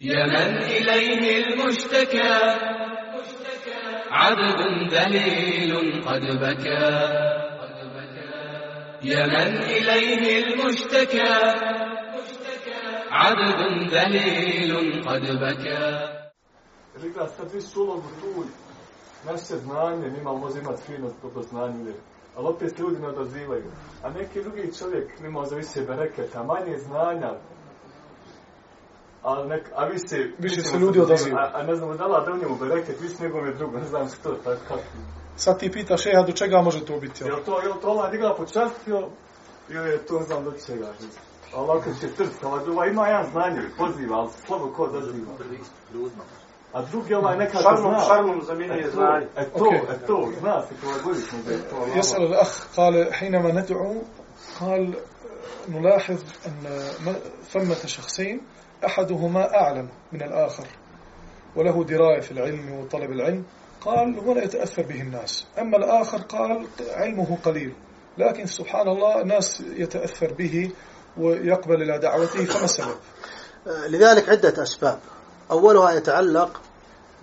يا من إليه المشتكى عبد ذليل قد بكى يا من إليه المشتكى عبد ذليل قد بكى Rekla, sad vi su ulogu tu, naše znanje, mi malo može imati fino dobro znanje uvijek. Ali opet se ljudi ne odazivaju. A neki drugi čovjek mi može više bereketa, manje znanja, a, nek, a vi se... Više se ljudi odazivaju. A, a ne znamo da li da u njemu bereket, više nego je drugo, ne znam što, tako kako. Sad ti pitaš, eha, do čega može to biti? Je li to, je li to ova digla počastio, ili je to ne znam do čega. A ovako će trst, ova druga ima jedan znanje, poziva, ali slabo ko odaziva. A drugi ovaj nekako Šarmom, zna. šarmom zamjenjuje znanje. E to, Okej. e to, zna se to je bolje da je to. يسأل الأخ قال حينما ندعو قال نلاحظ أن م- ثمة شخصين أحدهما أعلم من الآخر وله دراية في العلم وطلب العلم. قال ولا يتأثر به الناس. أما الآخر قال علمه قليل. لكن سبحان الله الناس يتأثر به ويقبل إلى دعوته فما السبب؟ لذلك عدة أسباب. أولها يتعلق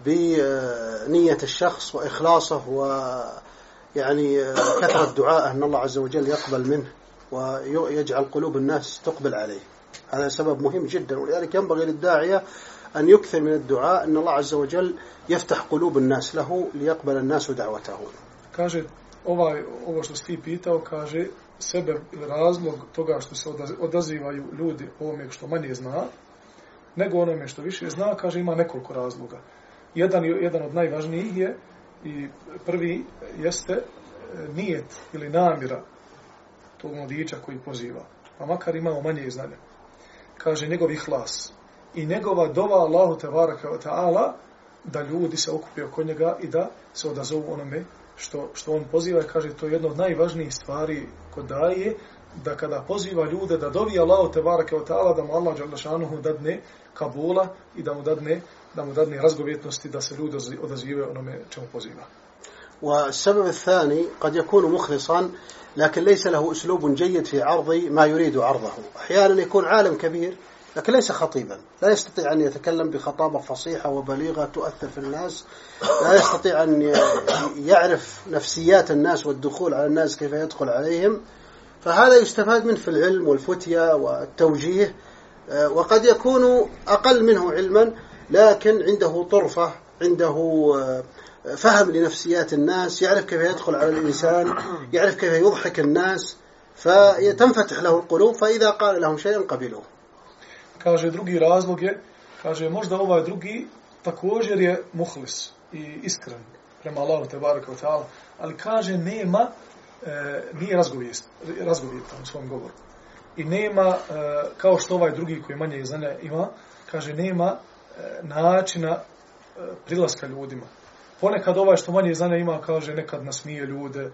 بنية الشخص وإخلاصه ويعني كثرة دعائه أن الله عز وجل يقبل منه ويجعل قلوب الناس تقبل عليه. هذا سبب مهم جدا ولذلك ينبغي للداعية أن يكثر من الدعاء أن الله عز وجل يفتح قلوب الناس له ليقبل الناس دعوته Kaže, ovaj, ovo što si ti pitao, kaže, sebe ili razlog toga što se odaz- odazivaju ljudi ovome što manje zna, nego onome što više zna, kaže, ima nekoliko razloga. Jedan, je- jedan od najvažnijih je, i prvi jeste e, nijet ili namjera tog mladića koji poziva, pa makar imao manje znanja. Kaže, njegov ihlas i njegova dova Allahu tebaraka wa ta'ala da ljudi se okupe oko njega i da se odazovu onome što, što on poziva i kaže to je jedno od najvažnijih stvari kod daje da kada poziva ljude da dovi Allahu te barake od ta'ala da mu Allah džalašanuhu dadne kabula i da mu dadne da mu dadne razgovjetnosti da se ljudi odazi- odazivaju onome čemu poziva. والسبب الثاني قد يكون مخلصا لكن ليس له أسلوب جيد في عرض ما يريد عرضه. أحيانا يكون عالم كبير لكن ليس خطيبا. لا يستطيع أن يتكلم بخطابة فصيحة وبليغة تؤثر في الناس. لا يستطيع أن يعرف نفسيات الناس والدخول على الناس كيف يدخل عليهم. فهذا يستفاد منه في العلم والفتية والتوجيه. آه، وقد يكون أقل منه علما لكن عنده طرفة عنده آه، فهم لنفسيات الناس يعرف كيف يدخل على الإنسان يعرف كيف يضحك الناس فتنفتح له القلوب فإذا قال لهم شيئا قبلوه Kaže, drugi razlog je, kaže, možda ovaj drugi također je muhlis i iskren prema Allahu te baraka wa ta'ala, ali kaže, nema, e, nije razgovijest, razgovjetan u svom govoru. I nema, e, kao što ovaj drugi koji manje znanja ima, kaže, nema e, načina e, prilaska ljudima. Ponekad ovaj što manje znanja ima, kaže, nekad nasmije ljude, e,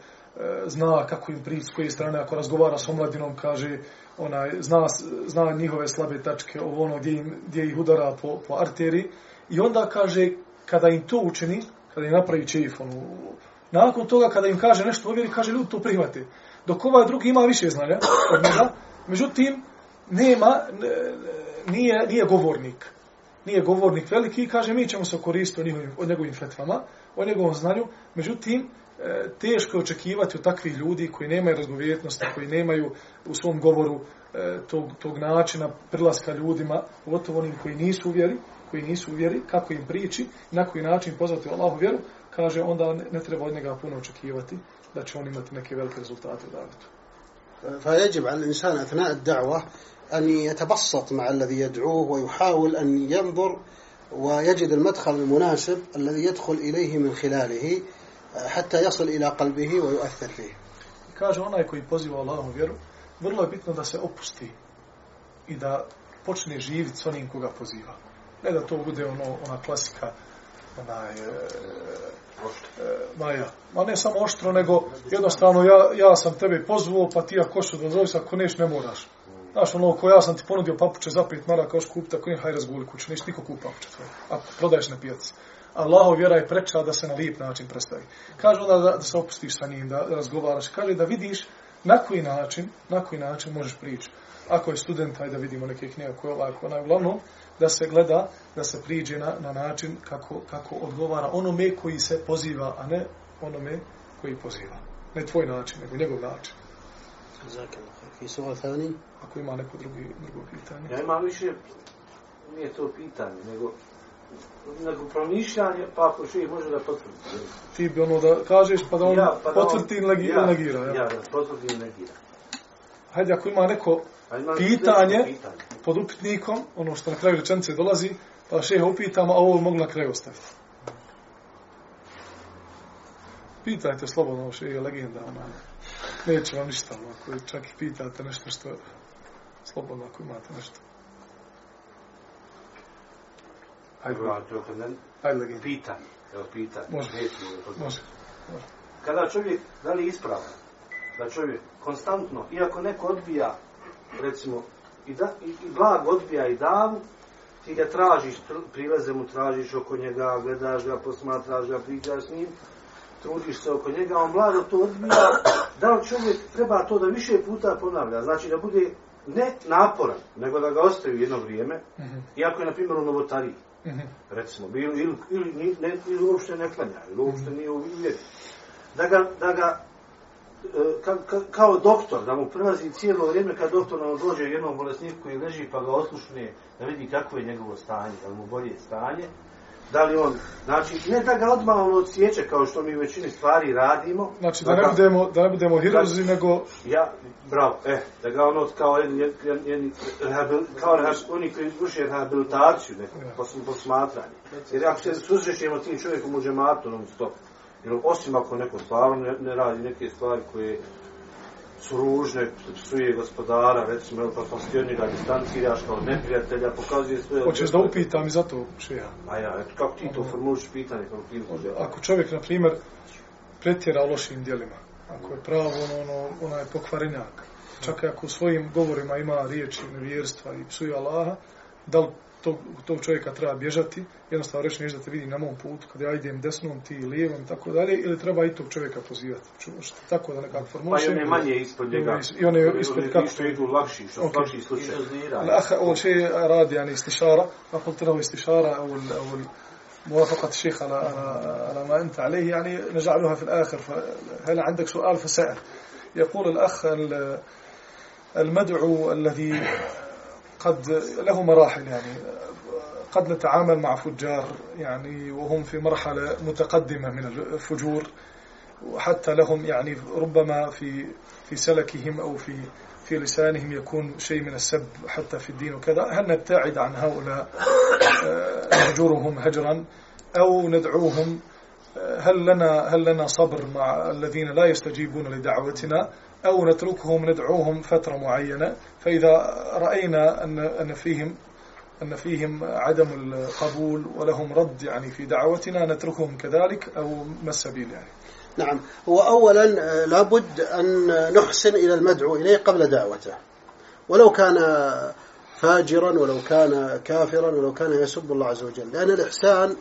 zna kako im prići s koje strane, ako razgovara s omladinom, kaže, onaj, zna, zna njihove slabe tačke, ovo ono gdje, im, gdje ih udara po, po arteri, i onda kaže, kada im to učini, kada im napravi čeif, ono, nakon toga kada im kaže nešto ovjeri, kaže, ljudi to prihvate. Dok ovaj drugi ima više znanja od njega, međutim, nema, nije, nije govornik. Nije govornik veliki, kaže, mi ćemo se koristiti o, njihovim, od njegovim fetvama, o njegovom znanju, međutim, e, teško je očekivati od takvih ljudi koji nemaju razgovjetnosti, koji nemaju u svom govoru e, tog, tog načina prilaska ljudima, pogotovo onim koji nisu uvjeri, koji nisu uvjeri, kako im priči, na koji način pozvati Allahu vjeru, kaže, onda ne, ne treba od njega puno očekivati da će on imati neke velike rezultate u davetu. فيجب على الإنسان أثناء الدعوة أن يتبسط مع الذي يدعوه ويحاول أن ينظر ويجد المدخل المناسب الذي يدخل إليه من خلاله حتى يصل إلى قلبه ويؤثر فيه Kaže, onaj koji poziva Allahu vjeru, vrlo je bitno da se opusti i da počne živjeti s onim koga poziva. Ne da to bude ono, ona klasika, onaj, e, e, Maja. Ma ne samo oštro, nego jednostavno ja, ja sam tebe pozvao, pa ti ako se, ako neš, ne moraš. Znaš, ono, ko ja sam ti ponudio papuče za pet maraka, još kupiti, ako nije, haj razguli kuću, neš niko kupa papuče tvoje, ako prodaješ na pijaci. Allahov vjera je preča da se na lijep način predstavi. Kaže onda da, da se opustiš sa njim, da razgovaraš. Kaže da vidiš Na koji način, na koji način možeš prići? Ako je student, ajde da vidimo neke knjige koje ovako, ona je uglavnom, da se gleda, da se priđe na, na način kako, kako odgovara onome koji se poziva, a ne onome koji poziva. Ne tvoj način, nego njegov način. Zakon, kakvi su Ako ima neko drugi, drugo pitanje. Ja imam više, nije to pitanje, nego nego promišljanje, pa ako še može da potvrdi. Ti bi ono da kažeš pa da on Ja, pa da on- potvrdi ili negi, ja, negira. Ja. Ja, da potvrdi i negira. Hajde, ako ima neko A imam Pitanje? pitanje. pod upitnikom, ono što na kraju rečenice dolazi, pa šeha upitamo, a ovo mogu na kraju ostaviti. Pitajte slobodno, šeha je legenda, ona. Neće vam ništa, ono, ako čak i pitate nešto što je slobodno, ako imate nešto. To kad ne, hajde legenda. pitanje, evo pitanje. Može. Može. Kada čovjek, da li je ispravno, da čovjek konstantno, iako neko odbija, recimo, i, da, i, i blag odbija i davu, ti ga tražiš, pr- prilaze mu, tražiš oko njega, gledaš ga, posmatraš ga, pričaš s njim, trudiš se oko njega, on blago to odbija, da li čovjek treba to da više puta ponavlja, znači da bude ne naporan, nego da ga ostavi jedno vrijeme, Mhm, iako je, na primjer, u novotariji. Recimo, ili, ili, ili, ne, ili uopšte ne klanja, ili uopšte nije u vjeri. Da ga, da ga e, ka, ka, kao doktor, da mu prelazi cijelo vrijeme kad doktor nam dođe jednom bolesniku koji leži pa ga oslušne, da vidi kako je njegovo stanje, da mu bolje stanje, da li on, znači, ne da ga odmah on odsjeće kao što mi u većini stvari radimo. Znači, da ne ga- budemo, da ne budemo hirozi, nego Ja, bravo, e, da ga ono kao jedan, jedan, jedan rehabil, kao rehabil, oni koji vrše rehabilitaciju, neko, Ja. pos, posmatranje. Jer ako se susrećemo tim čovjekom u džematu non stop, jer osim ako neko stvarno ne, ne radi neke stvari koje su ružne, psuje gospodara, recimo, pa pa ti njega distanciraš kao neprijatelja, pokazuje svoje... hoćeš da upitam i zato šeha. A ja, eto, kako ti to formuliš pitanje, kako ti Ako čovjek, na primjer, pretjera lošim djelima, ako je pravo ono, ono, onaj pokvarenjak, čak i ako u svojim govorima ima riječi nevjerstva i psuje Allaha, da li tog, tog čovjeka treba bježati, jednostavno reći nešto da te vidi na mom putu, kada ja idem desnom, ti lijevom i tako dalje, ili treba i tog čovjeka pozivati. Ču- Što tako da nekako Pa i formulišem. one manje ispod njega. I one ispod kako što idu lakši, što Ok. lakši slučaj. الأخ أول شيء أراد يعني استشارة فقلت له استشارة أو أو موافقة الشيخ على على على ما أنت عليه يعني نجعلها في الآخر فهل عندك سؤال فسأل يقول الأخ ال- المدعو الذي قد له مراحل يعني قد نتعامل مع فجار يعني وهم في مرحلة متقدمة من الفجور وحتى لهم يعني ربما في في سلكهم أو في في لسانهم يكون شيء من السب حتى في الدين وكذا. هل نبتعد عن هؤلاء؟ آه، نهجرهم هجرا أو ندعوهم؟ آه، هل لنا هل لنا صبر مع الذين لا يستجيبون لدعوتنا؟ أو نتركهم ندعوهم فترة معينة. فإذا رأينا أن أن فيهم أن فيهم عدم القبول ولهم رد يعني في دعوتنا نتركهم كذلك أو ما السبيل يعني؟ نعم. هو أولا آه، لابد أن نحسن إلى المدعو إليه قبل دعوته. ولو كان فاجرا ولو كان كافرا ولو كان يسب الله عز وجل. لأن الإحسان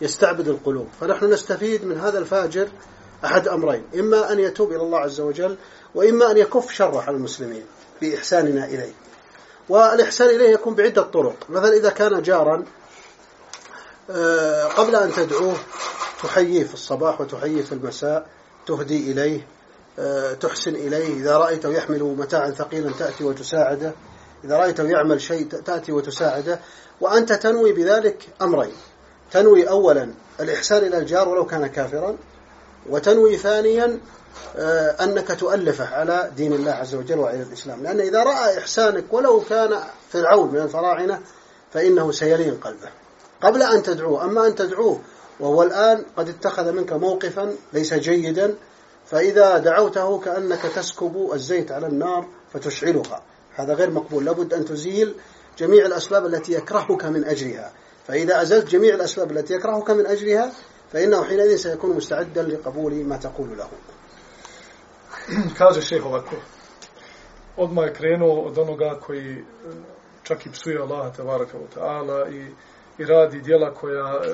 يستعبد القلوب. فنحن نستفيد من هذا الفاجر أحد أمرين إما أن يتوب إلى الله عز وجل وإما أن يكف شره على المسلمين بإحساننا إليه. والإحسان إليه يكون بعدة طرق. مثلا إذا كان جارا آه، قبل أن تدعوه تحييه في الصباح وتحييه في المساء تهدي إليه آه، تحسن إليه. إذا رأيته يحمل متاعا ثقيلا تأتي وتساعده. إذا رأيته يعمل شيء تأتي وتساعده. وأنت تنوي بذلك أمرين. تنوي أولا الإحسان إلى الجار ولو كان كافرا. وتنوي ثانيا آه، أنك تؤلفه على دين الله عز وجل وعلى الإسلام. لأن إذا رأى إحسانك ولو كان فرعون من الفراعنة فإنه سيلين قلبه. قبل أن تدعوه أما أن تدعوه وهو الآن قد اتخذ منك موقفا ليس جيدا فإذا دعوته كأنك تسكب الزيت على النار فتشعلها. هذا غير مقبول. لابد أن تزيل جميع الأسباب التي يكرهك من أجلها. فإذا أزلت جميع الأسباب التي يكرهك من أجلها فإنه حينئذ سيكون مستعدا لقبول ما تقول له kaže šeh ovako, odmah je krenuo od onoga koji e, čak i psuje Allaha tabaraka wa ta'ala i, i radi dijela koja e,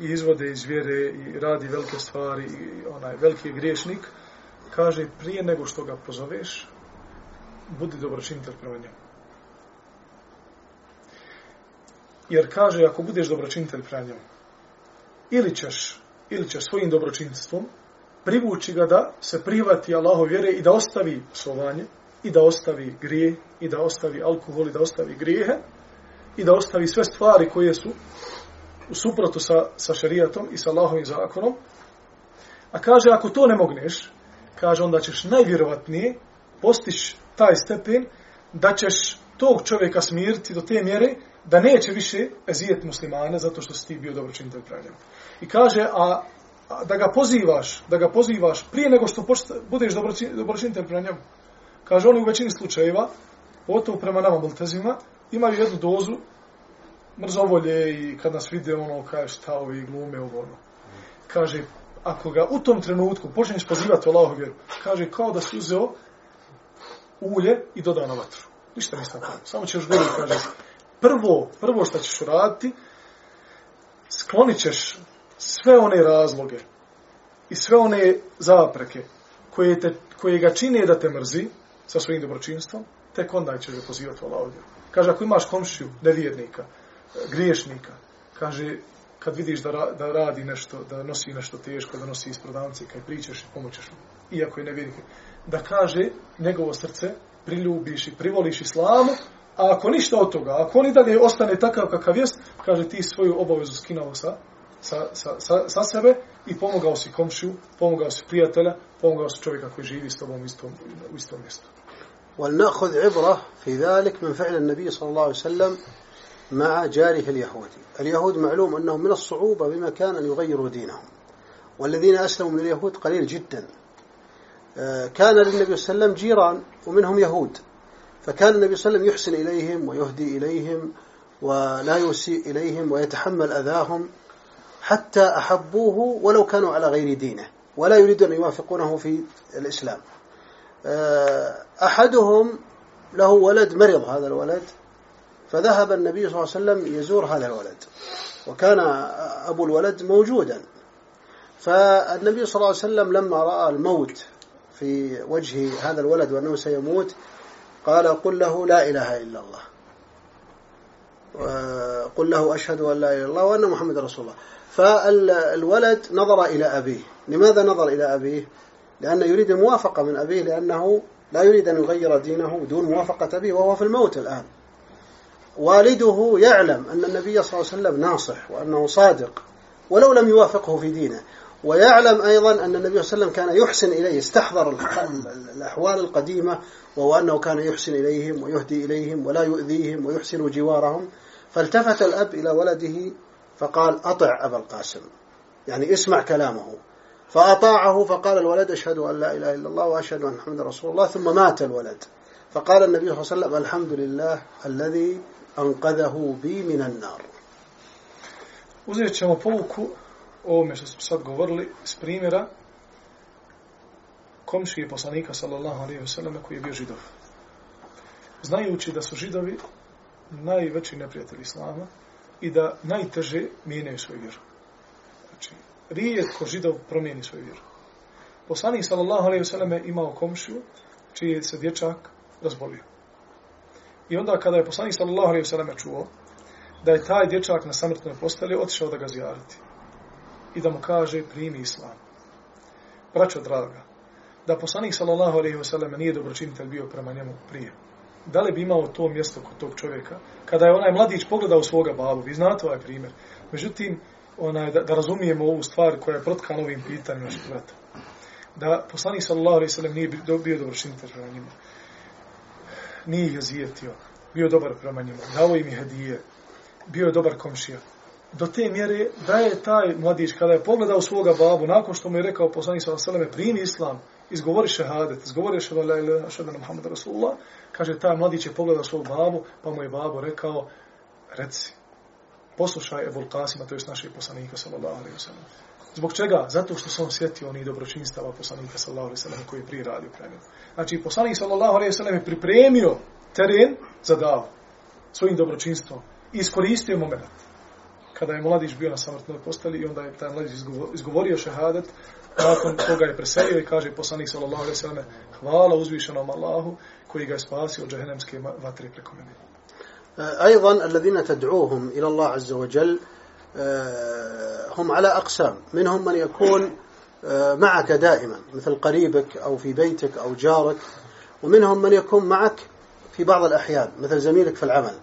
i izvode iz vjere i radi velike stvari i onaj veliki je griješnik, kaže prije nego što ga pozoveš, budi dobročinitelj prema njemu. Jer kaže, ako budeš dobročinitelj prema njemu, ili ćeš, ili ćeš svojim dobročinstvom privući ga da se privati Allaho vjere i da ostavi psovanje, i da ostavi grije, i da ostavi alkohol, i da ostavi grijehe, i da ostavi sve stvari koje su u suprotu sa, sa šarijatom i sa Allahovim zakonom. A kaže, ako to ne mogneš, kaže, onda ćeš najvjerovatnije postići taj stepen da ćeš tog čovjeka smiriti do te mjere da neće više ezijet muslimane zato što si ti bio dobročinitelj pravljen. I kaže, a, a da ga pozivaš, da ga pozivaš prije nego što pošta, budeš dobročinitelj pravljama. Kaže, oni u većini slučajeva, pogotovo prema nama multezima, imaju jednu dozu mrzovolje i kad nas vide ono, kaže šta ovi glume ovo ono. Kaže, ako ga u tom trenutku počneš pozivati u Allahu vjeru, kaže kao da si uzeo ulje i dodao na vatru. Ništa nisam tako. Samo ćeš gori, kaže, prvo, prvo što ćeš uraditi, sklonit ćeš sve one razloge i sve one zapreke koje, te, koje ga čine da te mrzi sa svojim dobročinstvom, tek onda ćeš ga pozivati u Allahu. Kaže, ako imaš komšiju, nevjernika, griješnika, kaže, kad vidiš da, ra, da radi nešto, da nosi nešto teško, da nosi iz prodavnice, kad pričaš i pomoćeš mu, iako je nevjernik, da kaže njegovo srce, priljubiš i privoliš islamu, a ako ništa od toga, ako on i dalje ostane takav kakav jest, kaže ti svoju obavezu skinao sa, sa, sa, sa, sa sebe i pomogao si komšiju, pomogao si prijatelja, pomogao si čovjeka koji živi s tobom u istom, u istom mjestu. ولنأخذ عبرة في ذلك من فعل النبي صلى الله عليه وسلم مع جاره اليهودي اليهود معلوم أنهم من الصعوبة بمكان أن يغيروا دينهم والذين أسلموا من اليهود قليل جدا كان للنبي صلى الله عليه وسلم جيران ومنهم يهود فكان النبي صلى الله عليه وسلم يحسن إليهم ويهدي إليهم ولا يسيء إليهم ويتحمل أذاهم حتى أحبوه ولو كانوا على غير دينه ولا يريد أن يوافقونه في الإسلام. أحدهم له ولد مرض هذا الولد فذهب النبي صلى الله عليه وسلم يزور هذا الولد وكان أبو الولد موجودا. فالنبي صلى الله عليه وسلم لما رأى الموت في وجه هذا الولد وأنه سيموت قال قل له لا إله إلا الله. قل له أشهد أن لا إله إلا الله وأن محمد رسول الله. فالولد نظر إلى أبيه. لماذا نظر إلى أبيه؟ لأنه يريد الموافقة من أبيه لأنه لا يريد أن يغير دينه بدون موافقة أبيه وهو في الموت الآن. والده يعلم أن النبي صلى الله عليه وسلم ناصح وأنه صادق ولو لم يوافقه في دينه. ويعلم أيضا أن النبي صلى الله عليه وسلم كان يحسن إليه استحضر الأحوال القديمة وهو أنه كان يحسن إليهم ويهدي إليهم ولا يؤذيهم ويحسن جوارهم. فالتفت الأب إلى ولده فقال أطع أبا القاسم. يعني اسمع كلامه. فأطاعه فقال الولد أشهد أن لا إله إلا الله وأشهد أن محمد رسول الله. ثم مات الولد. فقال النبي صلى الله عليه وسلم الحمد لله الذي أنقذه بي من النار. Uzet ćemo pouku ovome što smo sad govorili s primjera komšije poslanika sallallahu alaihi wasallam koji je bio židov. Znajući da su židovi najveći neprijatelji islama i da najteže mijenjaju svoju vjeru. Znači, rijetko židov promijeni svoju vjeru. Poslanik sallallahu alaihi wasallam je imao komšiju čiji se dječak razbolio. I onda kada je poslanik sallallahu alaihi wasallam čuo da je taj dječak na samrtnoj posteli otišao da ga zjariti i da mu kaže primi islam. Braćo draga, da poslanik sallallahu alejhi ve sellem nije dobročinitelj bio prema njemu prije. Da li bi imao to mjesto kod tog čovjeka? Kada je onaj mladić pogledao svoga babu, vi znate ovaj primjer. Međutim, onaj, da, da razumijemo ovu stvar koja je protka novim pitanjima našeg vrata. Da poslanik sallallahu alejhi ve sellem nije bio dobročinitelj prema njima. Nije ih zijetio. Bio dobar prema njima. Dao im je hadije. Bio je dobar komšija do te mjere da je taj mladić kada je pogledao svoga babu nakon što mu je rekao poslanik sallallahu alejhi ve primi islam izgovori šehadet izgovori šehadu la ilaha illallah muhammed rasulullah kaže taj mladić je pogledao svog babu pa mu je babo rekao reci poslušaj Ebul Kasima to jest našeg poslanika sallallahu alejhi ve sellem Zbog čega? Zato što sam sjetio onih dobročinstava poslanika sallallahu alejhi ve sellem koji je prije radio pre njega. Znači poslanik sallallahu alejhi ve sellem je pripremio teren za davu svojim dobročinstvom i iskoristio momenat kada je mladić bio na samrtnoj posteli i onda je taj mladić izgovorio šehadet, nakon toga je preselio i kaže poslanik sallallahu alejhi ve selleme hvala uzvišenom Allahu koji ga je spasio od džehennemske vatre preko mene. آه، أيضا الذين تدعوهم إلى الله عز وجل آه، هم على أقسام منهم من يكون آه، معك دائما مثل قريبك أو في بيتك أو جارك ومنهم من يكون معك في بعض الأحيان مثل زميلك في العمل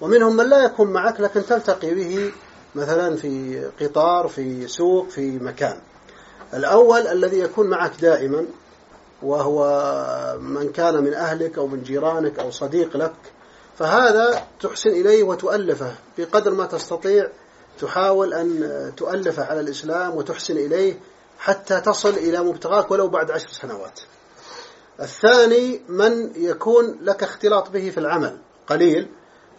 ومنهم من لا يكون معك لكن تلتقي به مثلا في قطار في سوق في مكان. الأول الذي يكون معك دائما وهو من كان من أهلك أو من جيرانك أو صديق لك فهذا تحسن إليه وتؤلفه. بقدر ما تستطيع تحاول أن تؤلفه على الإسلام وتحسن إليه حتى تصل إلى مبتغاك ولو بعد عشر سنوات. الثاني من يكون لك اختلاط به في العمل قليل.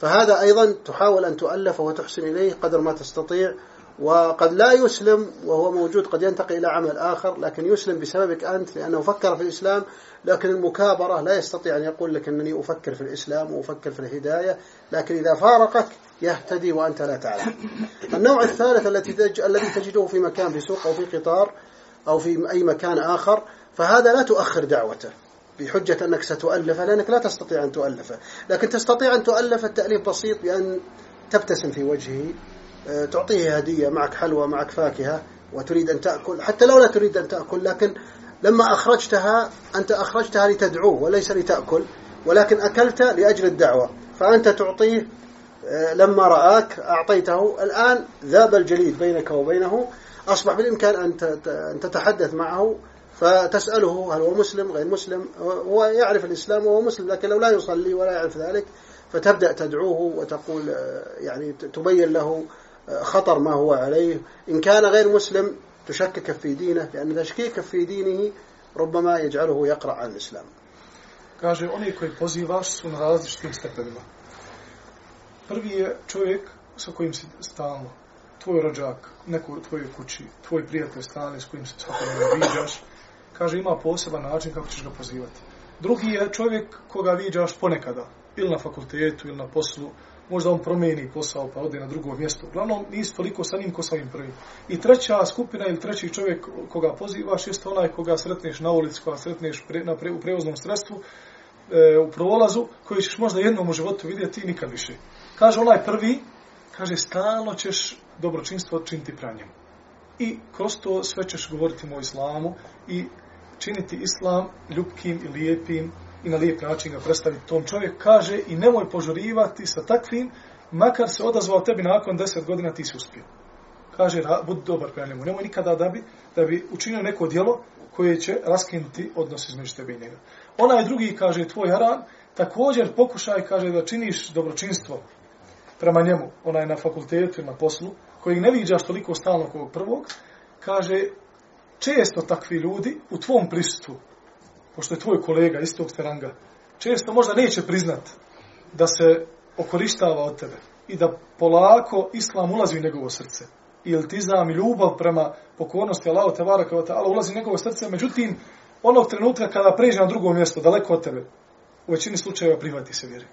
فهذا أيضا تحاول أن تؤلفه وتحسن إليه قدر ما تستطيع وقد لا يسلم وهو موجود قد ينتقل إلى عمل آخر لكن يسلم بسببك أنت لأنه فكر في الإسلام لكن المكابرة لا يستطيع أن يقول لك أنني أفكر في الإسلام وأفكر في الهداية لكن إذا فارقك يهتدي وأنت لا تعلم. النوع الثالث التي تج... الذي تجده في مكان في سوق أو في قطار أو في أي مكان آخر فهذا لا تؤخر دعوته. بحجة أنك ستؤلفه لأنك لا تستطيع أن تؤلفه لكن تستطيع أن تؤلف التأليف بسيط بأن تبتسم في وجهه آه، تعطيه هدية معك حلوى معك فاكهة وتريد أن تأكل حتى لو لا تريد أن تأكل لكن لما أخرجتها أنت أخرجتها لتدعوه وليس لتأكل ولكن أكلت لأجل الدعوة. فأنت تعطيه آه، لما رآك أعطيته. الآن ذاب الجليد بينك وبينه أصبح بالإمكان أن تتحدث معه فتسأله هل هو مسلم غير مسلم هو يعرف الإسلام وهو مسلم لكن لو لا يصلي ولا يعرف ذلك فتبدأ تدعوه وتقول آه، يعني تبين له آه، خطر ما هو عليه. إن كان غير مسلم تشكك في دينه لأن تشكيك في دينه ربما يجعله يقرأ عن الإسلام. Kaže, oni koji pozivaš su na različitim stepenima. Prvi je čovjek sa kojim si stalno, tvoj rođak, neko u tvojoj kući, tvoj prijatelj stalni s kojim se svakodnevno viđaš, kaže, ima poseban način kako ćeš ga pozivati. Drugi je čovjek koga viđaš ponekada, ili na fakultetu, ili na poslu, možda on promijeni posao pa ode na drugo mjesto. Uglavnom, nisi toliko sa njim ko sa ovim prvim. I treća skupina ili treći čovjek koga pozivaš jeste onaj koga sretneš na ulici, koga sretneš pre, na pre, u prevoznom sredstvu, e, u prolazu, koji ćeš možda jednom u životu vidjeti i nikad više. Kaže onaj prvi, kaže, stalno ćeš dobročinstvo činiti pranjem. I kroz to sve ćeš govoriti o islamu i činiti islam ljubkim i lijepim i na lijep način ga predstaviti tom čovjek. Kaže i nemoj požurivati sa takvim, makar se odazvao tebi nakon deset godina ti si uspio. Kaže, budi dobar prema njemu. Nemoj nikada da bi, da bi učinio neko djelo koje će raskinuti odnos između tebe i njega. Onaj drugi, kaže, tvoj haran, također pokušaj, kaže, da činiš dobročinstvo prema njemu, onaj na fakultetu na poslu, koji ne viđaš toliko stalno kao prvog, kaže, često takvi ljudi u tvom pristupu, pošto je tvoj kolega istog ranga, često možda neće priznat da se okorištava od tebe i da polako islam ulazi u njegovo srce. I iltizam i ljubav prema pokornosti Allahu te baraka wa ta'ala ulazi u njegovo srce, međutim, onog trenutka kada pređe na drugo mjesto, daleko od tebe, u većini slučajeva prihvati se vjeri.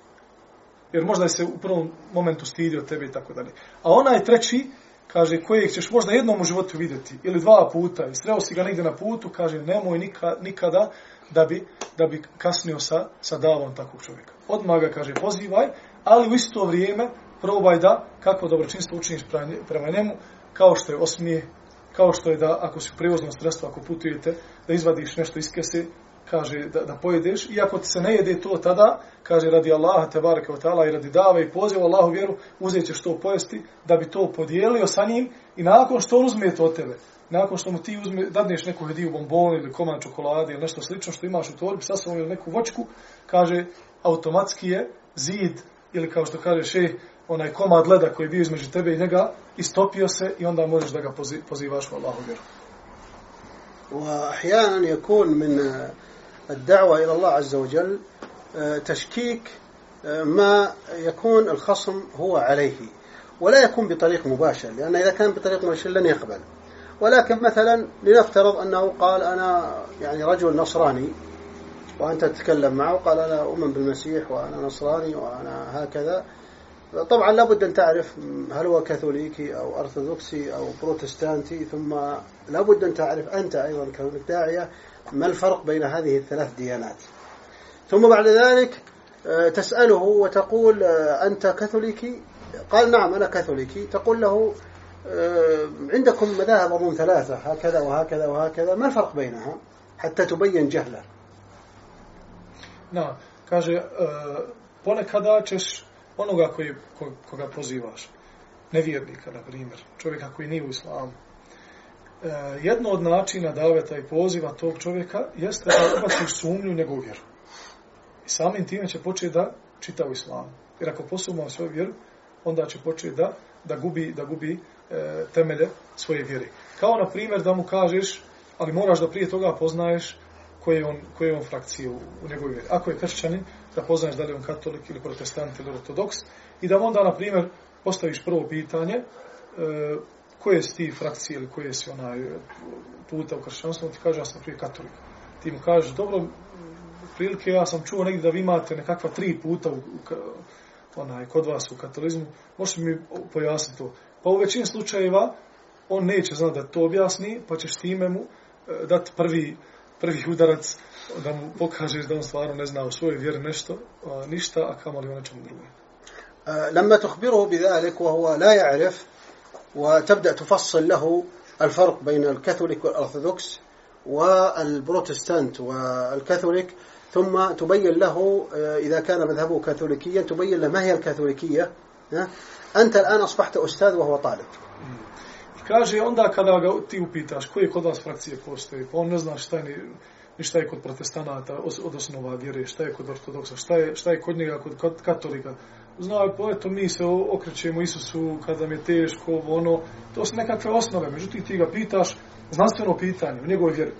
Jer možda je se u prvom momentu stidio tebe i tako dalje. A onaj treći, kaže, kojeg ćeš možda jednom u životu vidjeti, ili dva puta, i sreo si ga negdje na putu, kaže, nemoj nikada, nikada da bi, da bi kasnio sa, sa davom takvog čovjeka. Odmah ga, kaže, pozivaj, ali u isto vrijeme probaj da, kako dobročinstvo učiniš prema njemu, kao što je osmije, kao što je da, ako si u prevoznom sredstvu, ako putujete, da izvadiš nešto iz kese, kaže da, da pojedeš, iako ti se ne jede to tada, kaže radi Allaha te bareke ve taala i radi dave i poziva Allahu vjeru, uzet ćeš to pojesti da bi to podijelio sa njim i nakon što on uzme to od tebe, nakon što mu ti uzme, dadneš neku hediju bombonu ili komad čokolade ili nešto slično što imaš u torbi sa sobom ili neku vočku, kaže automatski je zid ili kao što kaže še onaj komad leda koji je bio između tebe i njega istopio se i onda možeš da ga pozivaš u Allahu vjeru. وأحيانا يكون من الدعوة إلى الله عز وجل تشكيك ما يكون الخصم هو عليه. ولا يكون بطريق مباشر لأن إذا كان بطريق مباشر لن يقبل. ولكن مثلا لنفترض أنه قال أنا يعني رجل نصراني وأنت تتكلم معه قال أنا أؤمن بالمسيح وأنا نصراني وأنا هكذا. طبعا لابد أن تعرف هل هو كاثوليكي أو أرثوذكسي أو بروتستانتي ثم لابد أن تعرف أنت أيضا كونك داعية ما الفرق بين هذه الثلاث ديانات؟ ثم بعد ذلك آه، تسأله وتقول آه، أنت كاثوليكي؟ قال نعم أنا كاثوليكي. تقول له آه، عندكم مذاهب أظن ثلاثة هكذا وهكذا وهكذا ما الفرق بينها حتى تبين جهله؟ Na, kaže, ponekada ćeš onoga koji, ko, koga pozivaš, nevjernika, na primjer, čovjeka koji nije u islamu, E, jedno od načina daveta i poziva tog čovjeka jeste da ubaciš sumnju u njegovu vjeru. I samim time će početi da čita u islamu. Jer ako posumao svoju vjeru, onda će početi da, da gubi, da gubi e, temelje svoje vjere. Kao na primjer da mu kažeš, ali moraš da prije toga poznaješ koje je on, koje je on frakcije u, u njegovoj vjeri. Ako je kršćanin, da poznaješ da li je on katolik ili protestant ili ortodoks i da mu onda, na primjer, postaviš prvo pitanje e, koje si ti frakcije ili koje si onaj e, puta u kršćanstvu, on ti kaže ja sam prije katolik. Ti mu kažeš, dobro, prilike ja sam čuo negdje da vi imate nekakva tri puta u, u, ka- onaj, kod vas u katolizmu, možete mi pojasniti to. Pa u većini slučajeva on neće znati da to objasni, pa ćeš time mu e, dati prvi, prvi udarac da mu pokažeš da on stvarno ne zna u svojoj vjeri nešto, a, ništa, a kamali o nečem drugom. آه، لما تخبره بذلك وهو لا يعرف وتبدأ تفصل له الفرق بين الكاثوليك والأرثوذكس والبروتستانت والكاثوليك ثم تبين له آه، إذا كان مذهبه كاثوليكيا تبين له ما هي الكاثوليكية. أنت الآن أصبحت أستاذ وهو طالب. كاجي اوندا كدا تي اوبيتاش كوي كودا فراكسيه بوستي فون نزنا شتاني ništa je kod protestanata od osnova vjere, šta je kod ortodoksa, šta je, šta je kod njega, kod katolika. katolika. Zna, pa eto, mi se o- okrećemo Isusu kada nam je teško, ovo, ono, to su nekakve osnove. Međutim, ti ga pitaš znanstveno pitanje u njegovoj vjeri.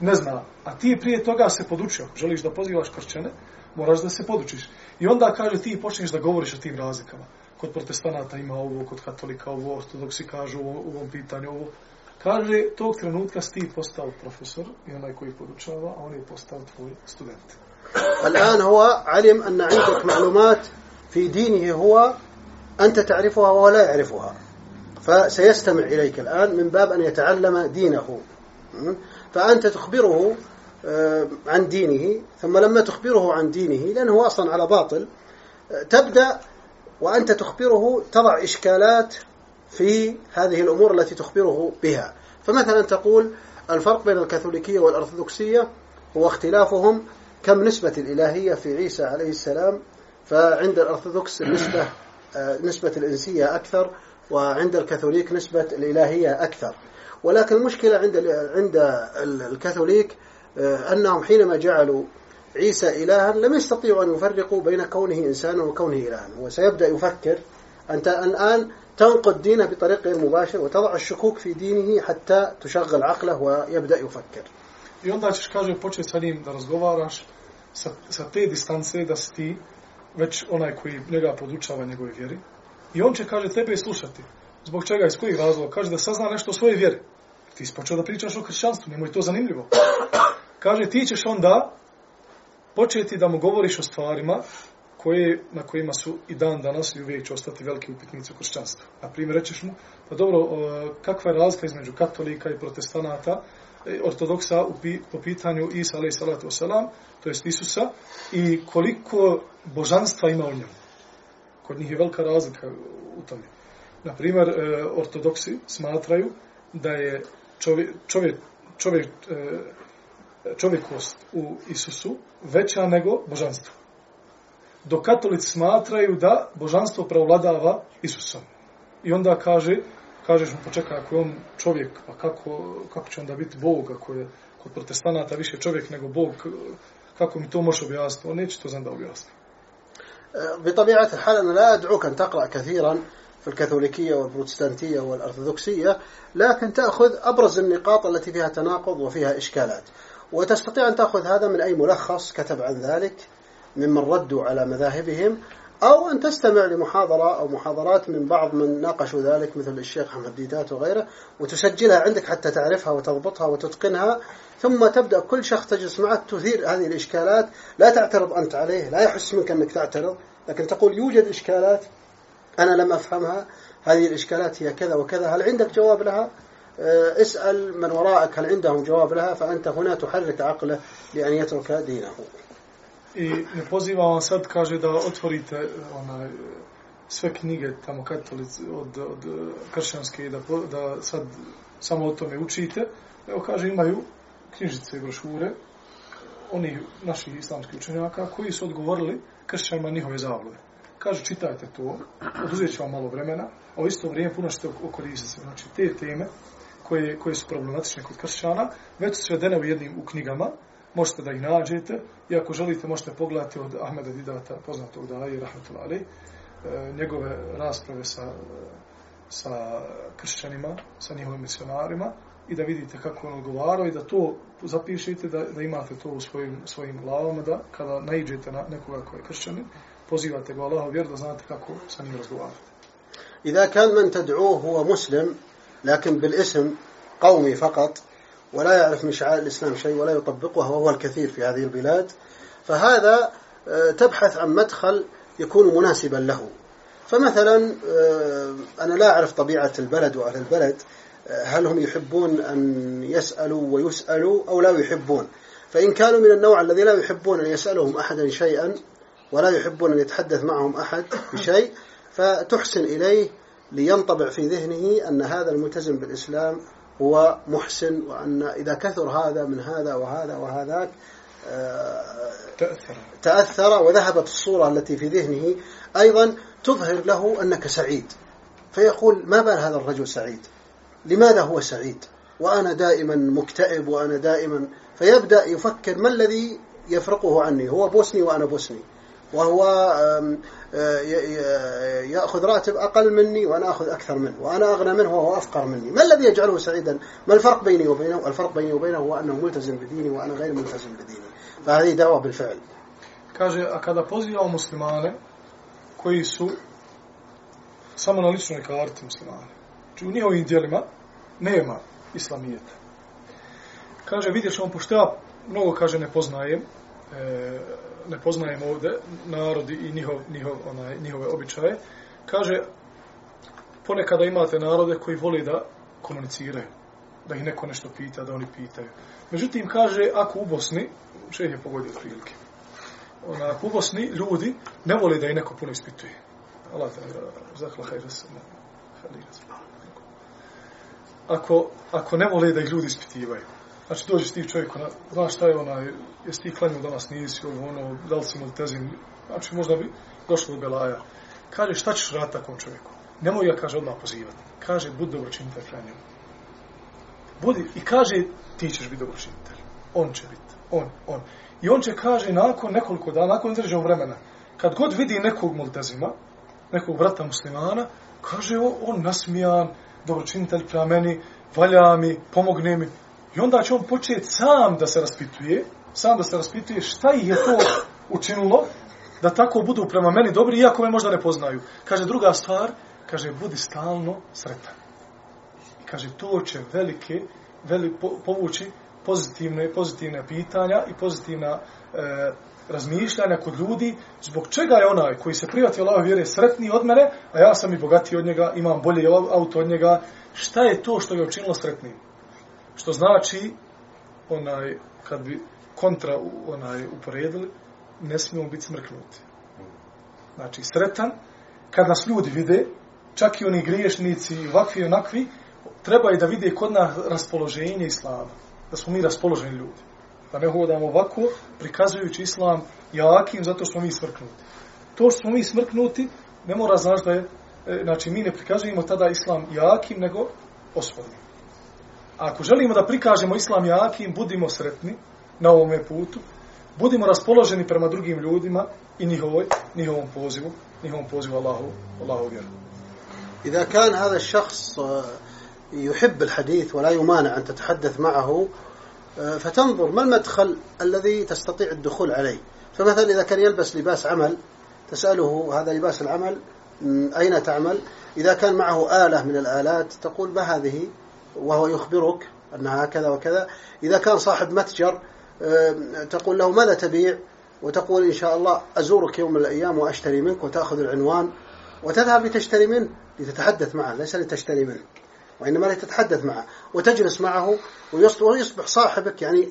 Ne zna. A ti prije toga se podučio. Želiš da pozivaš kršćane, moraš da se podučiš. I onda kaže ti počneš da govoriš o tim razlikama. Kod protestanata ima ovo, kod katolika ovo, ortodoksi kažu ovo, u ovom pitanju ovo. Kaže, tog trenutka si ti postao profesor i onaj koji podučava, a on je postao tvoj student. الآن هو علم أن عندك معلومات في دينه هو أنت تعرفها وهو لا يعرفها. فسيستمع إليك الآن من باب أن يتعلم دينه? فأنت تخبره آه، عن دينه ثم لما تخبره عن دينه لأنه هو أصلا على باطل تبدأ وأنت تخبره تضع إشكالات في هذه الأمور التي تخبره بها. فمثلا تقول الفرق بين الكاثوليكية والأرثوذكسية هو اختلافهم كم نسبة الإلهية في عيسى عليه السلام فعند الأرثوذكس النسبة آه، نسبة الإنسية أكثر وعند الكاثوليك نسبة الإلهية أكثر. ولكن المشكلة عند عند ال- الكاثوليك آه، أنهم حينما جعلوا عيسى إلها لم يستطيعوا أن يفرقوا بين كونه إنسانا وكونه إلها. وسيبدأ يفكر أنت الآن تنقد دينه بطريق غير مباشر وتضع الشكوك في دينه حتى تشغل عقله ويبدأ يفكر. I onda ćeš, kaže, početi sa njim da razgovaraš sa, sa te distance da si ti već onaj koji njega podučava njegove vjeri. I on će, kaže, tebe slušati. Zbog čega, iz kojih razloga? Kaže da sazna nešto o svojoj vjeri. Ti si počeo da pričaš o hršćanstvu, njemu je to zanimljivo. Kaže, ti ćeš onda početi da mu govoriš o stvarima koje, na kojima su i dan danas i uvijek će ostati veliki upitnici u kršćanstvu. Na primjer, rećeš mu, pa dobro, kakva je razlika između katolika i protestanata, E, ortodoksa u po pitanju Isa alaih salatu wasalam, to jest Isusa, i koliko božanstva ima u njemu. Kod njih je velika razlika u tome. Na primjer, e, ortodoksi smatraju da je čovjek, čovjek, čovjek, e, čovjekost u Isusu veća nego božanstvo. Dok katolici smatraju da božanstvo preovladava Isusom. I onda kaže, kažeš mu, počekaj, ako je on čovjek, pa kako, kako će onda biti Bog, ako je kod protestanata više čovjek nego Bog, kako mi to može objasniti? On neće to znam da objasni. بطبيعة الحال أنا لا أدعوك أن تقرأ كثيرا في الكاثوليكية والبروتستانتية والأرثوذكسية لكن تأخذ أبرز النقاط التي فيها تناقض وفيها إشكالات وتستطيع أن تأخذ هذا من أي ملخص كتب عن ذلك ممن ردوا على مذاهبهم أو أن تستمع لمحاضرة أو محاضرات من بعض من ناقشوا ذلك مثل الشيخ أحمد ديدات وغيره وتسجلها عندك حتى تعرفها وتضبطها وتتقنها ثم تبدأ كل شخص تجلس معه تثير هذه الإشكالات. لا تعترض أنت عليه لا يحس منك أنك تعترض لكن تقول يوجد إشكالات أنا لم أفهمها هذه الإشكالات هي كذا وكذا هل عندك جواب لها؟ آه، اسأل من وراءك هل عندهم جواب لها؟ فأنت هنا تحرك عقله لأن يترك دينه. I ne poziva vam sad, kaže, da otvorite onaj, sve knjige tamo katolici od, od eh, kršćanske i da, da sad samo o tome učite. Evo, kaže, imaju knjižice i brošure onih naših islamskih učenjaka koji su odgovorili kršćanima njihove zavlode. Kaže, čitajte to, oduzet ću vam malo vremena, a u isto vrijeme puno ćete se. Znači, te teme koje, koje su problematične kod kršćana, već su svedene u jednim u knjigama, možete da ih nađete i ako želite možete pogledati od Ahmeda Didata, poznatog daje, rahmetullahi, alejhi, e, njegove rasprave sa, sa kršćanima, sa njihovim misionarima i da vidite kako on odgovarao i da to zapišite, da, da imate to u svojim, svojim glavama, da kada naiđete na nekoga koji je kršćanin, pozivate ga u Allahov vjeru da znate kako sa njim razgovarate. إذا كان من تدعوه هو مسلم لكن بالاسم قومي فقط ولا يعرف من شعائر الإسلام شيء ولا يطبقها وهو الكثير في هذه البلاد فهذا آه، تبحث عن مدخل يكون مناسبا له. فمثلا آه، أنا لا أعرف طبيعة البلد وأهل البلد آه، هل هم يحبون أن يسألوا ويسألوا أو لا يحبون؟ فإن كانوا من النوع الذي لا يحبون أن يسألهم أحدا شيئا ولا يحبون أن يتحدث معهم أحد بشيء فتحسن إليه لينطبع في ذهنه أن هذا الملتزم بالإسلام هو محسن وأن إذا كثر هذا من هذا وهذا وهذاك آه، تأثر. تأثر وذهبت الصورة التي في ذهنه. أيضا تظهر له أنك سعيد. فيقول ما بال هذا الرجل سعيد؟ لماذا هو سعيد؟ وأنا دائما مكتئب وأنا دائما فيبدأ يفكر ما الذي يفرقه عني؟ هو بوسني وأنا بوسني. وهو يأخذ راتب أقل مني وأنا أخذ أكثر منه وأنا أغنى منه وهو أفقر مني. ما الذي يجعله سعيدا؟ ما الفرق بيني وبينه؟ الفرق بيني وبينه هو أنه ملتزم بديني وأنا غير ملتزم بديني. فهذه دعوة بالفعل. Kaže, a kada pozivamo muslimane koji su samo na ličnoj karti muslimane, znači u njihovim dijelima nema islamijeta. Kaže, vidjet ćemo, pošto ja mnogo, kaže, ne poznajem, e, ne poznajemo ovde narodi i njihov, njihov, onaj, njihove običaje, kaže, ponekada imate narode koji vole da komuniciraju, da ih neko nešto pita, da oni pitaju. Međutim, kaže, ako u Bosni, šeh je pogodio prilike, ona, u Bosni ljudi ne vole da ih neko puno ispituje. Allah te zahla hajra se ono, ono. Ako, ako ne vole da ih ljudi ispitivaju, znači dođeš ti čovjek, na, znaš šta je onaj, jesi ti klanio danas nisi, ovo, ono, da li si multezim, znači možda bi došlo do belaja. Kaže, šta ćeš raditi takvom čovjeku? Nemoj ga, kaže, odmah pozivati. Kaže, budi dobročinitelj kraj njemu. Budi, i kaže, ti ćeš biti dobročinitelj. On će biti, on, on. I on će, kaže, nakon nekoliko dana, nakon određenog vremena, kad god vidi nekog multezima, nekog brata muslimana, kaže, o, on nasmijan, dobročinitelj prema meni, valja mi, pomogne mi. I onda će on početi sam da se raspituje, sam da se raspituje šta ih je to učinilo, da tako budu prema meni dobri, iako me možda ne poznaju. Kaže, druga stvar, kaže, budi stalno sretan. I kaže, to će velike, veli, po, povući pozitivne, pozitivne pitanja i pozitivna e, razmišljanja kod ljudi, zbog čega je onaj koji se privati Allahove vjere sretniji od mene, a ja sam i bogatiji od njega, imam bolje auto od njega, šta je to što ga učinilo sretnim? Što znači, onaj, kad bi kontra u- onaj uporedili, ne smijemo biti smrknuti. Znači, sretan, kad nas ljudi vide, čak i oni griješnici, i ovakvi i onakvi, treba i da vide kod nas raspoloženje islama. Da smo mi raspoloženi ljudi. Da ne hodamo ovako, prikazujući islam jakim, zato što smo mi smrknuti. To što smo mi smrknuti, ne mora znaš da je, e, znači mi ne prikazujemo tada islam jakim, nego ospornim. A ako želimo da prikažemo islam jakim, budimo sretni na ovome putu, budimo raspoloženi prema drugim ljudima i njihovoj, njihovom pozivu, njihovom pozivu Allahu, Allahu vjeru. إذا كان هذا الشخص آه، يحب الحديث ولا يمانع أن تتحدث معه آه، فتنظر ما المدخل الذي تستطيع الدخول عليه. فمثلا إذا كان يلبس لباس عمل تسأله هذا لباس العمل أين تعمل؟ إذا كان معه آلة من الآلات تقول ما هذه؟ وهو يخبرك أنها كذا وكذا. إذا كان صاحب متجر تقول له ماذا تبيع؟ وتقول إن شاء الله أزورك يوم من الأيام وأشتري منك وتأخذ العنوان وتذهب لتشتري منه لتتحدث معه ليس لتشتري منه وإنما لتتحدث معه وتجلس معه ويص- ويصبح صاحبك يعني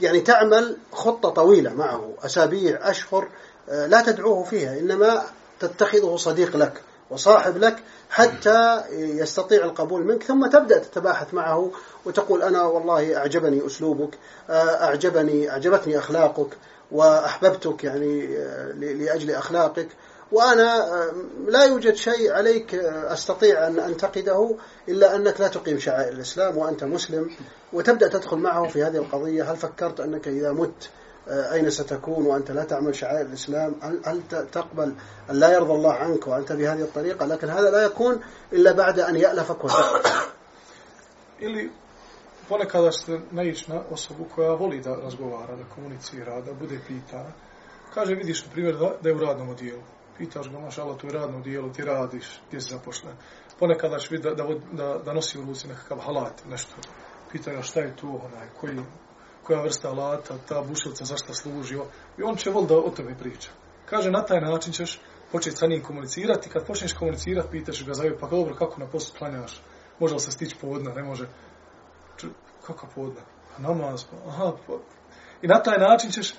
يعني تعمل خطة طويلة معه أسابيع أشهر آه، لا تدعوه فيها إنما تتخذه صديق لك. وصاحب لك حتى يستطيع القبول منك ثم تبدأ تتباحث معه وتقول أنا والله أعجبني أسلوبك أعجبني أعجبتني أخلاقك وأحببتك يعني آه، لأجل أخلاقك وأنا آه، لا يوجد شيء عليك آه، أستطيع أن أنتقده إلا أنك لا تقيم شعائر الإسلام وأنت مسلم وتبدأ تدخل معه في هذه القضية. هل فكرت أنك إذا مت أين ستكون وأنت لا تعمل شعائر الإسلام هل, تقبل أن لا يرضى الله عنك وأنت بهذه الطريقة لكن هذا لا يكون إلا بعد أن يألفك وتألف Ili ponekada ćete naići na osobu koja voli da razgovara, da komunicira, da bude pitana. Kaže, vidiš, na primjer, da, da je u radnom odijelu. Pitaš ga, maša Allah, tu je radno odijelo, ti radiš, gdje si zapošljen. Ponekada će vidjeti da, da, da, da nosi u ruci nekakav halat, nešto. Pita ga šta je to, onaj, koji, koja vrsta alata, ta bušilica, zašto služi. I on će vol da o tome priča. Kaže, na taj način ćeš početi sa njim komunicirati. Kad počneš komunicirati, pitaš ga za pa dobro, kako na poslu klanjaš? Može li se stići povodna, ne može. Ču, kako povodna? Pa namaz, pa, aha, pa. I na taj način ćeš uh,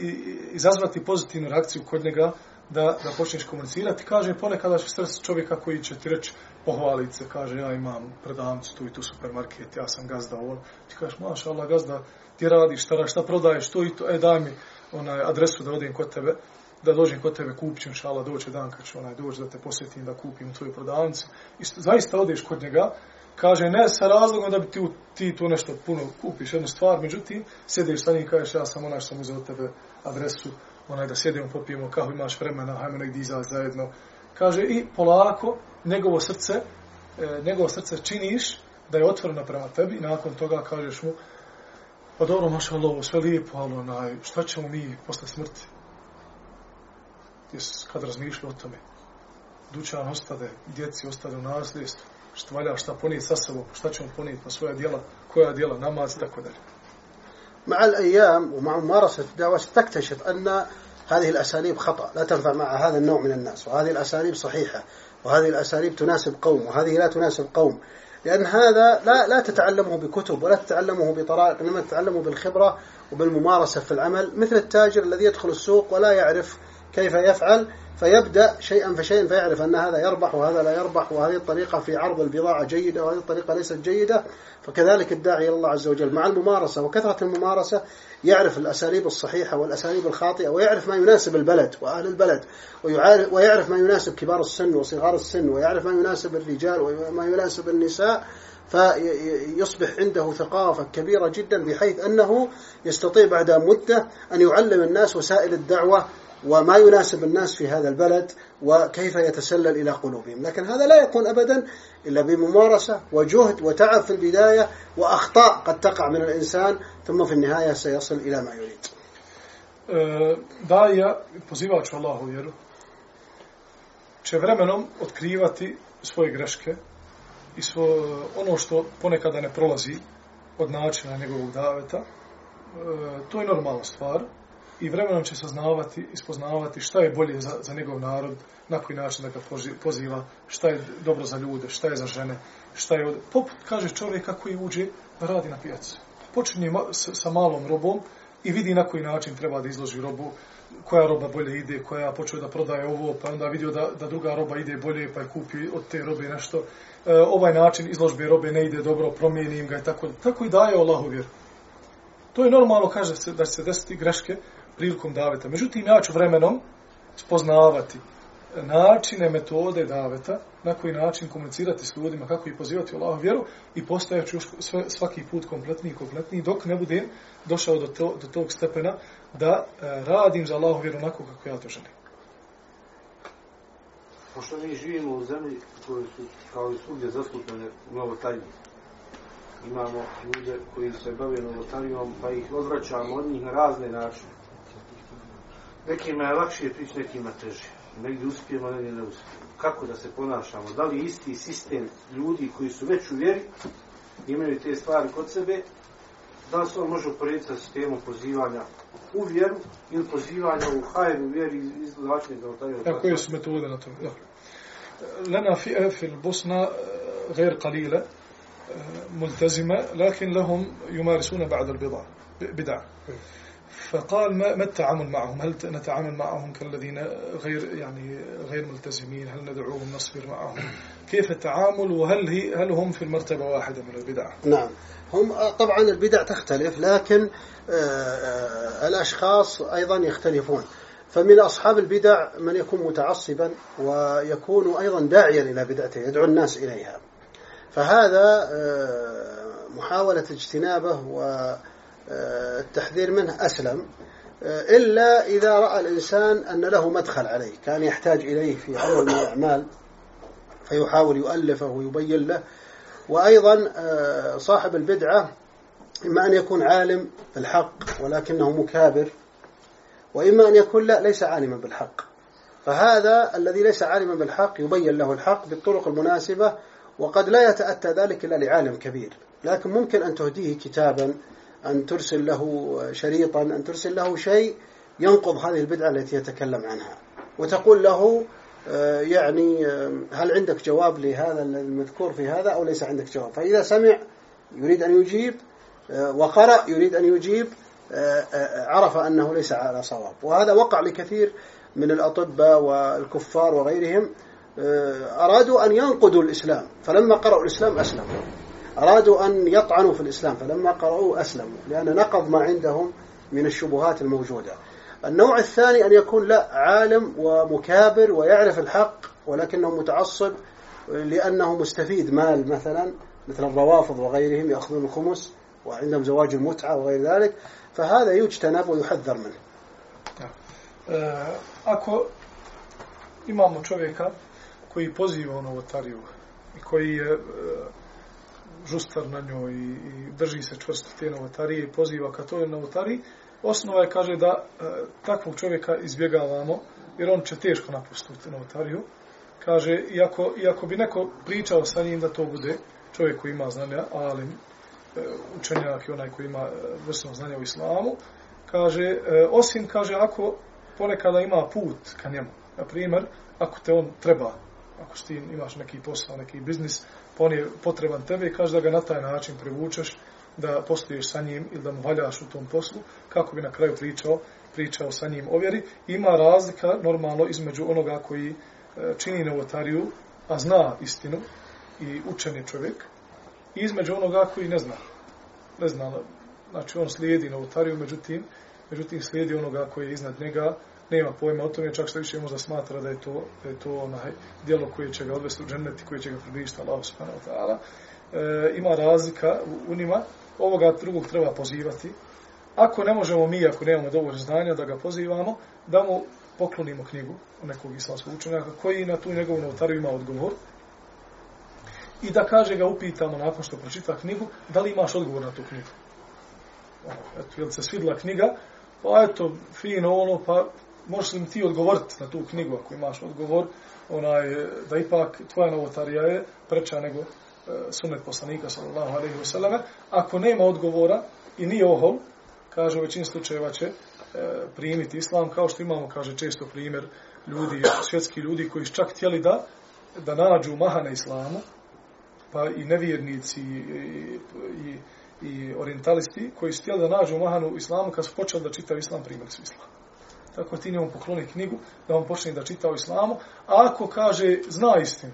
i- izazvati pozitivnu reakciju kod njega da, da počneš komunicirati. Kaže, ponekada će stres čovjeka koji će ti reći, pohvaliti se, kaže, ja imam prodavnicu tu i tu supermarket, ja sam gazda ovo. Ti kažeš, maša Allah, gazda, ti radiš, šta, šta prodaješ, to i to, e, daj mi onaj, adresu da odem kod tebe, da dođem kod tebe, kupit ću, inšala, doće dan kad ću onaj, doći da te posjetim, da kupim u tvoju prodavnicu. I zaista odeš kod njega, kaže, ne sa razlogom da bi ti, ti tu nešto puno kupiš jednu stvar, međutim, sjediš sa njim i kažeš, ja sam onaj što sam uzeo od tebe adresu, onaj da sjedimo, popijemo kahu, imaš vremena, hajmo negdje izaći zajedno. Kaže, i polako, njegovo srce, e, njegovo srce činiš da je otvoreno prema tebi i nakon toga kažeš mu, pa dobro, maša Allah, sve lijepo, ali onaj, šta ćemo mi posle smrti? Jes, kad razmišljao o tome? Dućan ostade, djeci ostade u nasljedstvu, šta valja, šta ponijeti sa sobom, šta ćemo ponijeti na svoja djela, koja djela, namaz i tako dalje. مع الأيام ومع ممارسة الدعوة ستكتشف أن هذه الأساليب خطأ. لا تنفع مع هذا النوع من الناس وهذه الأساليب صحيحة وهذه الأساليب تناسب قوم وهذه لا تناسب قوم. لأن هذا لا لا تتعلمه بكتب ولا تتعلمه بطرائق إنما تتعلمه بالخبرة وبالممارسة في العمل مثل التاجر الذي يدخل السوق ولا يعرف كيف يفعل فيبدأ شيئا فشيئا فيعرف أن هذا يربح وهذا لا يربح وهذه الطريقة في عرض البضاعة جيدة وهذه الطريقة ليست جيدة. فكذلك الداعي إلى الله عز وجل مع الممارسة. وكثرة الممارسة يعرف الأساليب الصحيحة والأساليب الخاطئة ويعرف ما يناسب البلد وأهل البلد ويعرف ما يناسب كبار السن وصغار السن ويعرف ما يناسب الرجال وما يناسب النساء. فيصبح عنده ثقافة كبيرة جدا بحيث أنه يستطيع بعد مدة أن يعلم الناس وسائل الدعوة وما يناسب الناس في هذا البلد وكيف يتسلل إلى قلوبهم. لكن هذا لا يكون أبدا إلا بممارسة وجهد وتعب في البداية وأخطاء قد تقع من الإنسان ثم في النهاية سيصل إلى ما يريد. daja, pozivač u Allahu vjeru, će vremenom otkrivati svoje greške i svo, ono što ponekada ne prolazi od načina njegovog daveta. To je normalna stvar. I vremenom će saznavati, ispoznavati šta je bolje za, za njegov narod, na koji način da ga poziva, šta je dobro za ljude, šta je za žene, šta je... Od... Poput, kaže čovjeka koji uđe da radi na pijaci. Počinje ma, s, sa malom robom i vidi na koji način treba da izloži robu, koja roba bolje ide, koja počeo da prodaje ovo, pa onda vidio da, da druga roba ide bolje, pa je kupi od te robe nešto. E, ovaj način izložbe robe ne ide dobro, promijenim ga i tako. Tako i daje Allahu vjeru. To je normalno, kaže se, da će se desiti greške prilikom daveta. Međutim, ja ću vremenom spoznavati načine, metode daveta, na koji način komunicirati s ljudima, kako ih pozivati u Allahu vjeru i postajaću još sve, svaki put kompletniji i kompletniji, dok ne budem došao do, to, do tog stepena da e, radim za Allahu vjeru onako kako ja to želim. Pošto mi živimo u zemlji koje su kao i svugdje zastupljene novotarije. Imamo ljude koji se bave novotarijom, pa ih odvraćamo od njih na razne načine. Nekima je lakše prići, nekima teže. Negdje uspijemo, negdje ne uspijemo. Kako da se ponašamo? Da li je isti sistem ljudi koji su već u vjeri, imaju te stvari kod sebe, da li se on može uporediti sa sistemom pozivanja u vjeru ili pozivanja u hajru vjeri iz izlačenja novotarije? Evo, koje su metode na tome? Dobro. لنا فئة في البوسنة غير قليلة ملتزمة لكن لهم يمارسون بعض البضع بدع فقال ما, ما التعامل معهم؟ هل نتعامل معهم كالذين غير يعني غير ملتزمين؟ هل ندعوهم نصبر معهم؟ كيف التعامل؟ وهل هي هل هم في المرتبة واحدة من البدع؟ نعم. هم آه، طبعا البدع تختلف لكن آه، آه، الأشخاص أيضا يختلفون. فمن أصحاب البدع من يكون متعصبا ويكون أيضا داعيا إلى بدعته يدعو الناس إليها. فهذا محاولة اجتنابه والتحذير منه أسلم إلا إذا رأى الإنسان أن له مدخل عليه كان يحتاج إليه في عمل من الأعمال فيحاول يؤلفه ويبين له. وأيضا آه، صاحب البدعة إما أن يكون عالم بالحق ولكنه مكابر وإما أن يكون لا ليس عالما بالحق. فهذا الذي ليس عالما بالحق يبين له الحق بالطرق المناسبة وقد لا يتأتى ذلك إلا لعالم كبير. لكن ممكن أن تهديه كتابا أن ترسل له شريطا أن ترسل له شيء ينقض هذه البدعة التي يتكلم عنها. وتقول له آه، يعني آه، هل عندك جواب لهذا المذكور في هذا أو ليس عندك جواب؟ فإذا سمع يريد أن يجيب آه، وقرأ يريد أن يجيب عرف أنه ليس على صواب. وهذا وقع لكثير من الأطباء والكفار وغيرهم أرادوا أن ينقضوا الإسلام. فلما قرأوا الإسلام أسلموا. أرادوا أن يطعنوا في الإسلام فلما قرأوه أسلموا لأن نقض ما عندهم من الشبهات الموجودة. النوع الثاني أن يكون لا عالم ومكابر ويعرف الحق ولكنه متعصب لأنه مستفيد مال مثلا مثل الروافض وغيرهم يأخذون الخمس وعندهم زواج المتعة وغير ذلك فهذا يجتنب ويحذر منه. Ako imamo čovjeka koji poziva u novotariju i koji je žustar na njoj i i drži se čvrsto te novotarije i poziva ka toj novotariji, osnova je, kaže, da e, takvog čovjeka izbjegavamo, jer on će teško napustiti novotariju. Kaže, iako, iako bi neko pričao sa njim da to bude čovjek koji ima znanja, ali e, učenjak i onaj koji ima e, znanje u islamu, kaže, e, osim, kaže, ako ponekada ima put ka njemu, na primjer, ako te on treba, ako ti imaš neki posao, neki biznis, on je potreban tebe, kaže da ga na taj način privučeš, da postojiš sa njim ili da mu valjaš u tom poslu, kako bi na kraju pričao, pričao sa njim o vjeri. Ima razlika normalno između onoga koji e, čini novotariju, a zna istinu i učen je čovjek, i između onoga koji ne zna. Ne zna, znači on slijedi novotariju, međutim, međutim slijedi onoga koji je iznad njega, nema pojma o tome, čak što više možda smatra da je to, da je to onaj dijelo koje će ga odvesti u džennet i koje će ga približiti Allah subhanahu wa ta'ala. E, ima razlika u, u njima, ovoga drugog treba pozivati. Ako ne možemo mi, ako nemamo dovoljno znanja da ga pozivamo, da mu poklonimo knjigu nekog islamskog učenjaka koji na tu njegovu novotariju ima odgovor i da kaže ga upitamo nakon što pročita knjigu da li imaš odgovor na tu knjigu. Ono, eto, je se svidla knjiga? Pa eto, fino ono, pa možeš li ti odgovoriti na tu knjigu ako imaš odgovor, onaj, e, da ipak tvoja novotarija je preča nego E, sunet poslanika sallallahu alejhi ve selleme ako nema odgovora i nije ohol kaže u većini slučajeva će e, primiti islam kao što imamo kaže često primjer ljudi svjetski ljudi koji su čak htjeli da da nađu maha na islamu pa i nevjernici i, i, i orientalisti koji su htjeli da nađu mahanu u islamu kad su počeli da čitaju islam primili su islam tako ti njemu pokloni knjigu da on počne da čita o islamu a ako kaže zna istinu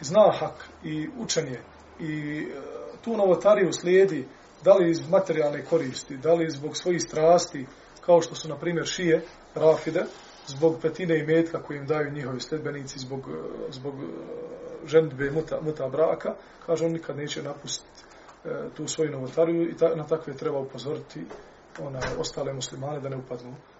zna hak i učenje i e, tu novotariju slijedi da li iz materijalne koristi, da li zbog svojih strasti, kao što su, na primjer, šije, rafide, zbog petine i metka koje im daju njihovi sledbenici, zbog, e, zbog e, ženitbe muta, muta braka, kaže, on nikad neće napustiti e, tu svoju novotariju i ta, na takve treba upozoriti ona, ostale muslimane da ne upadnu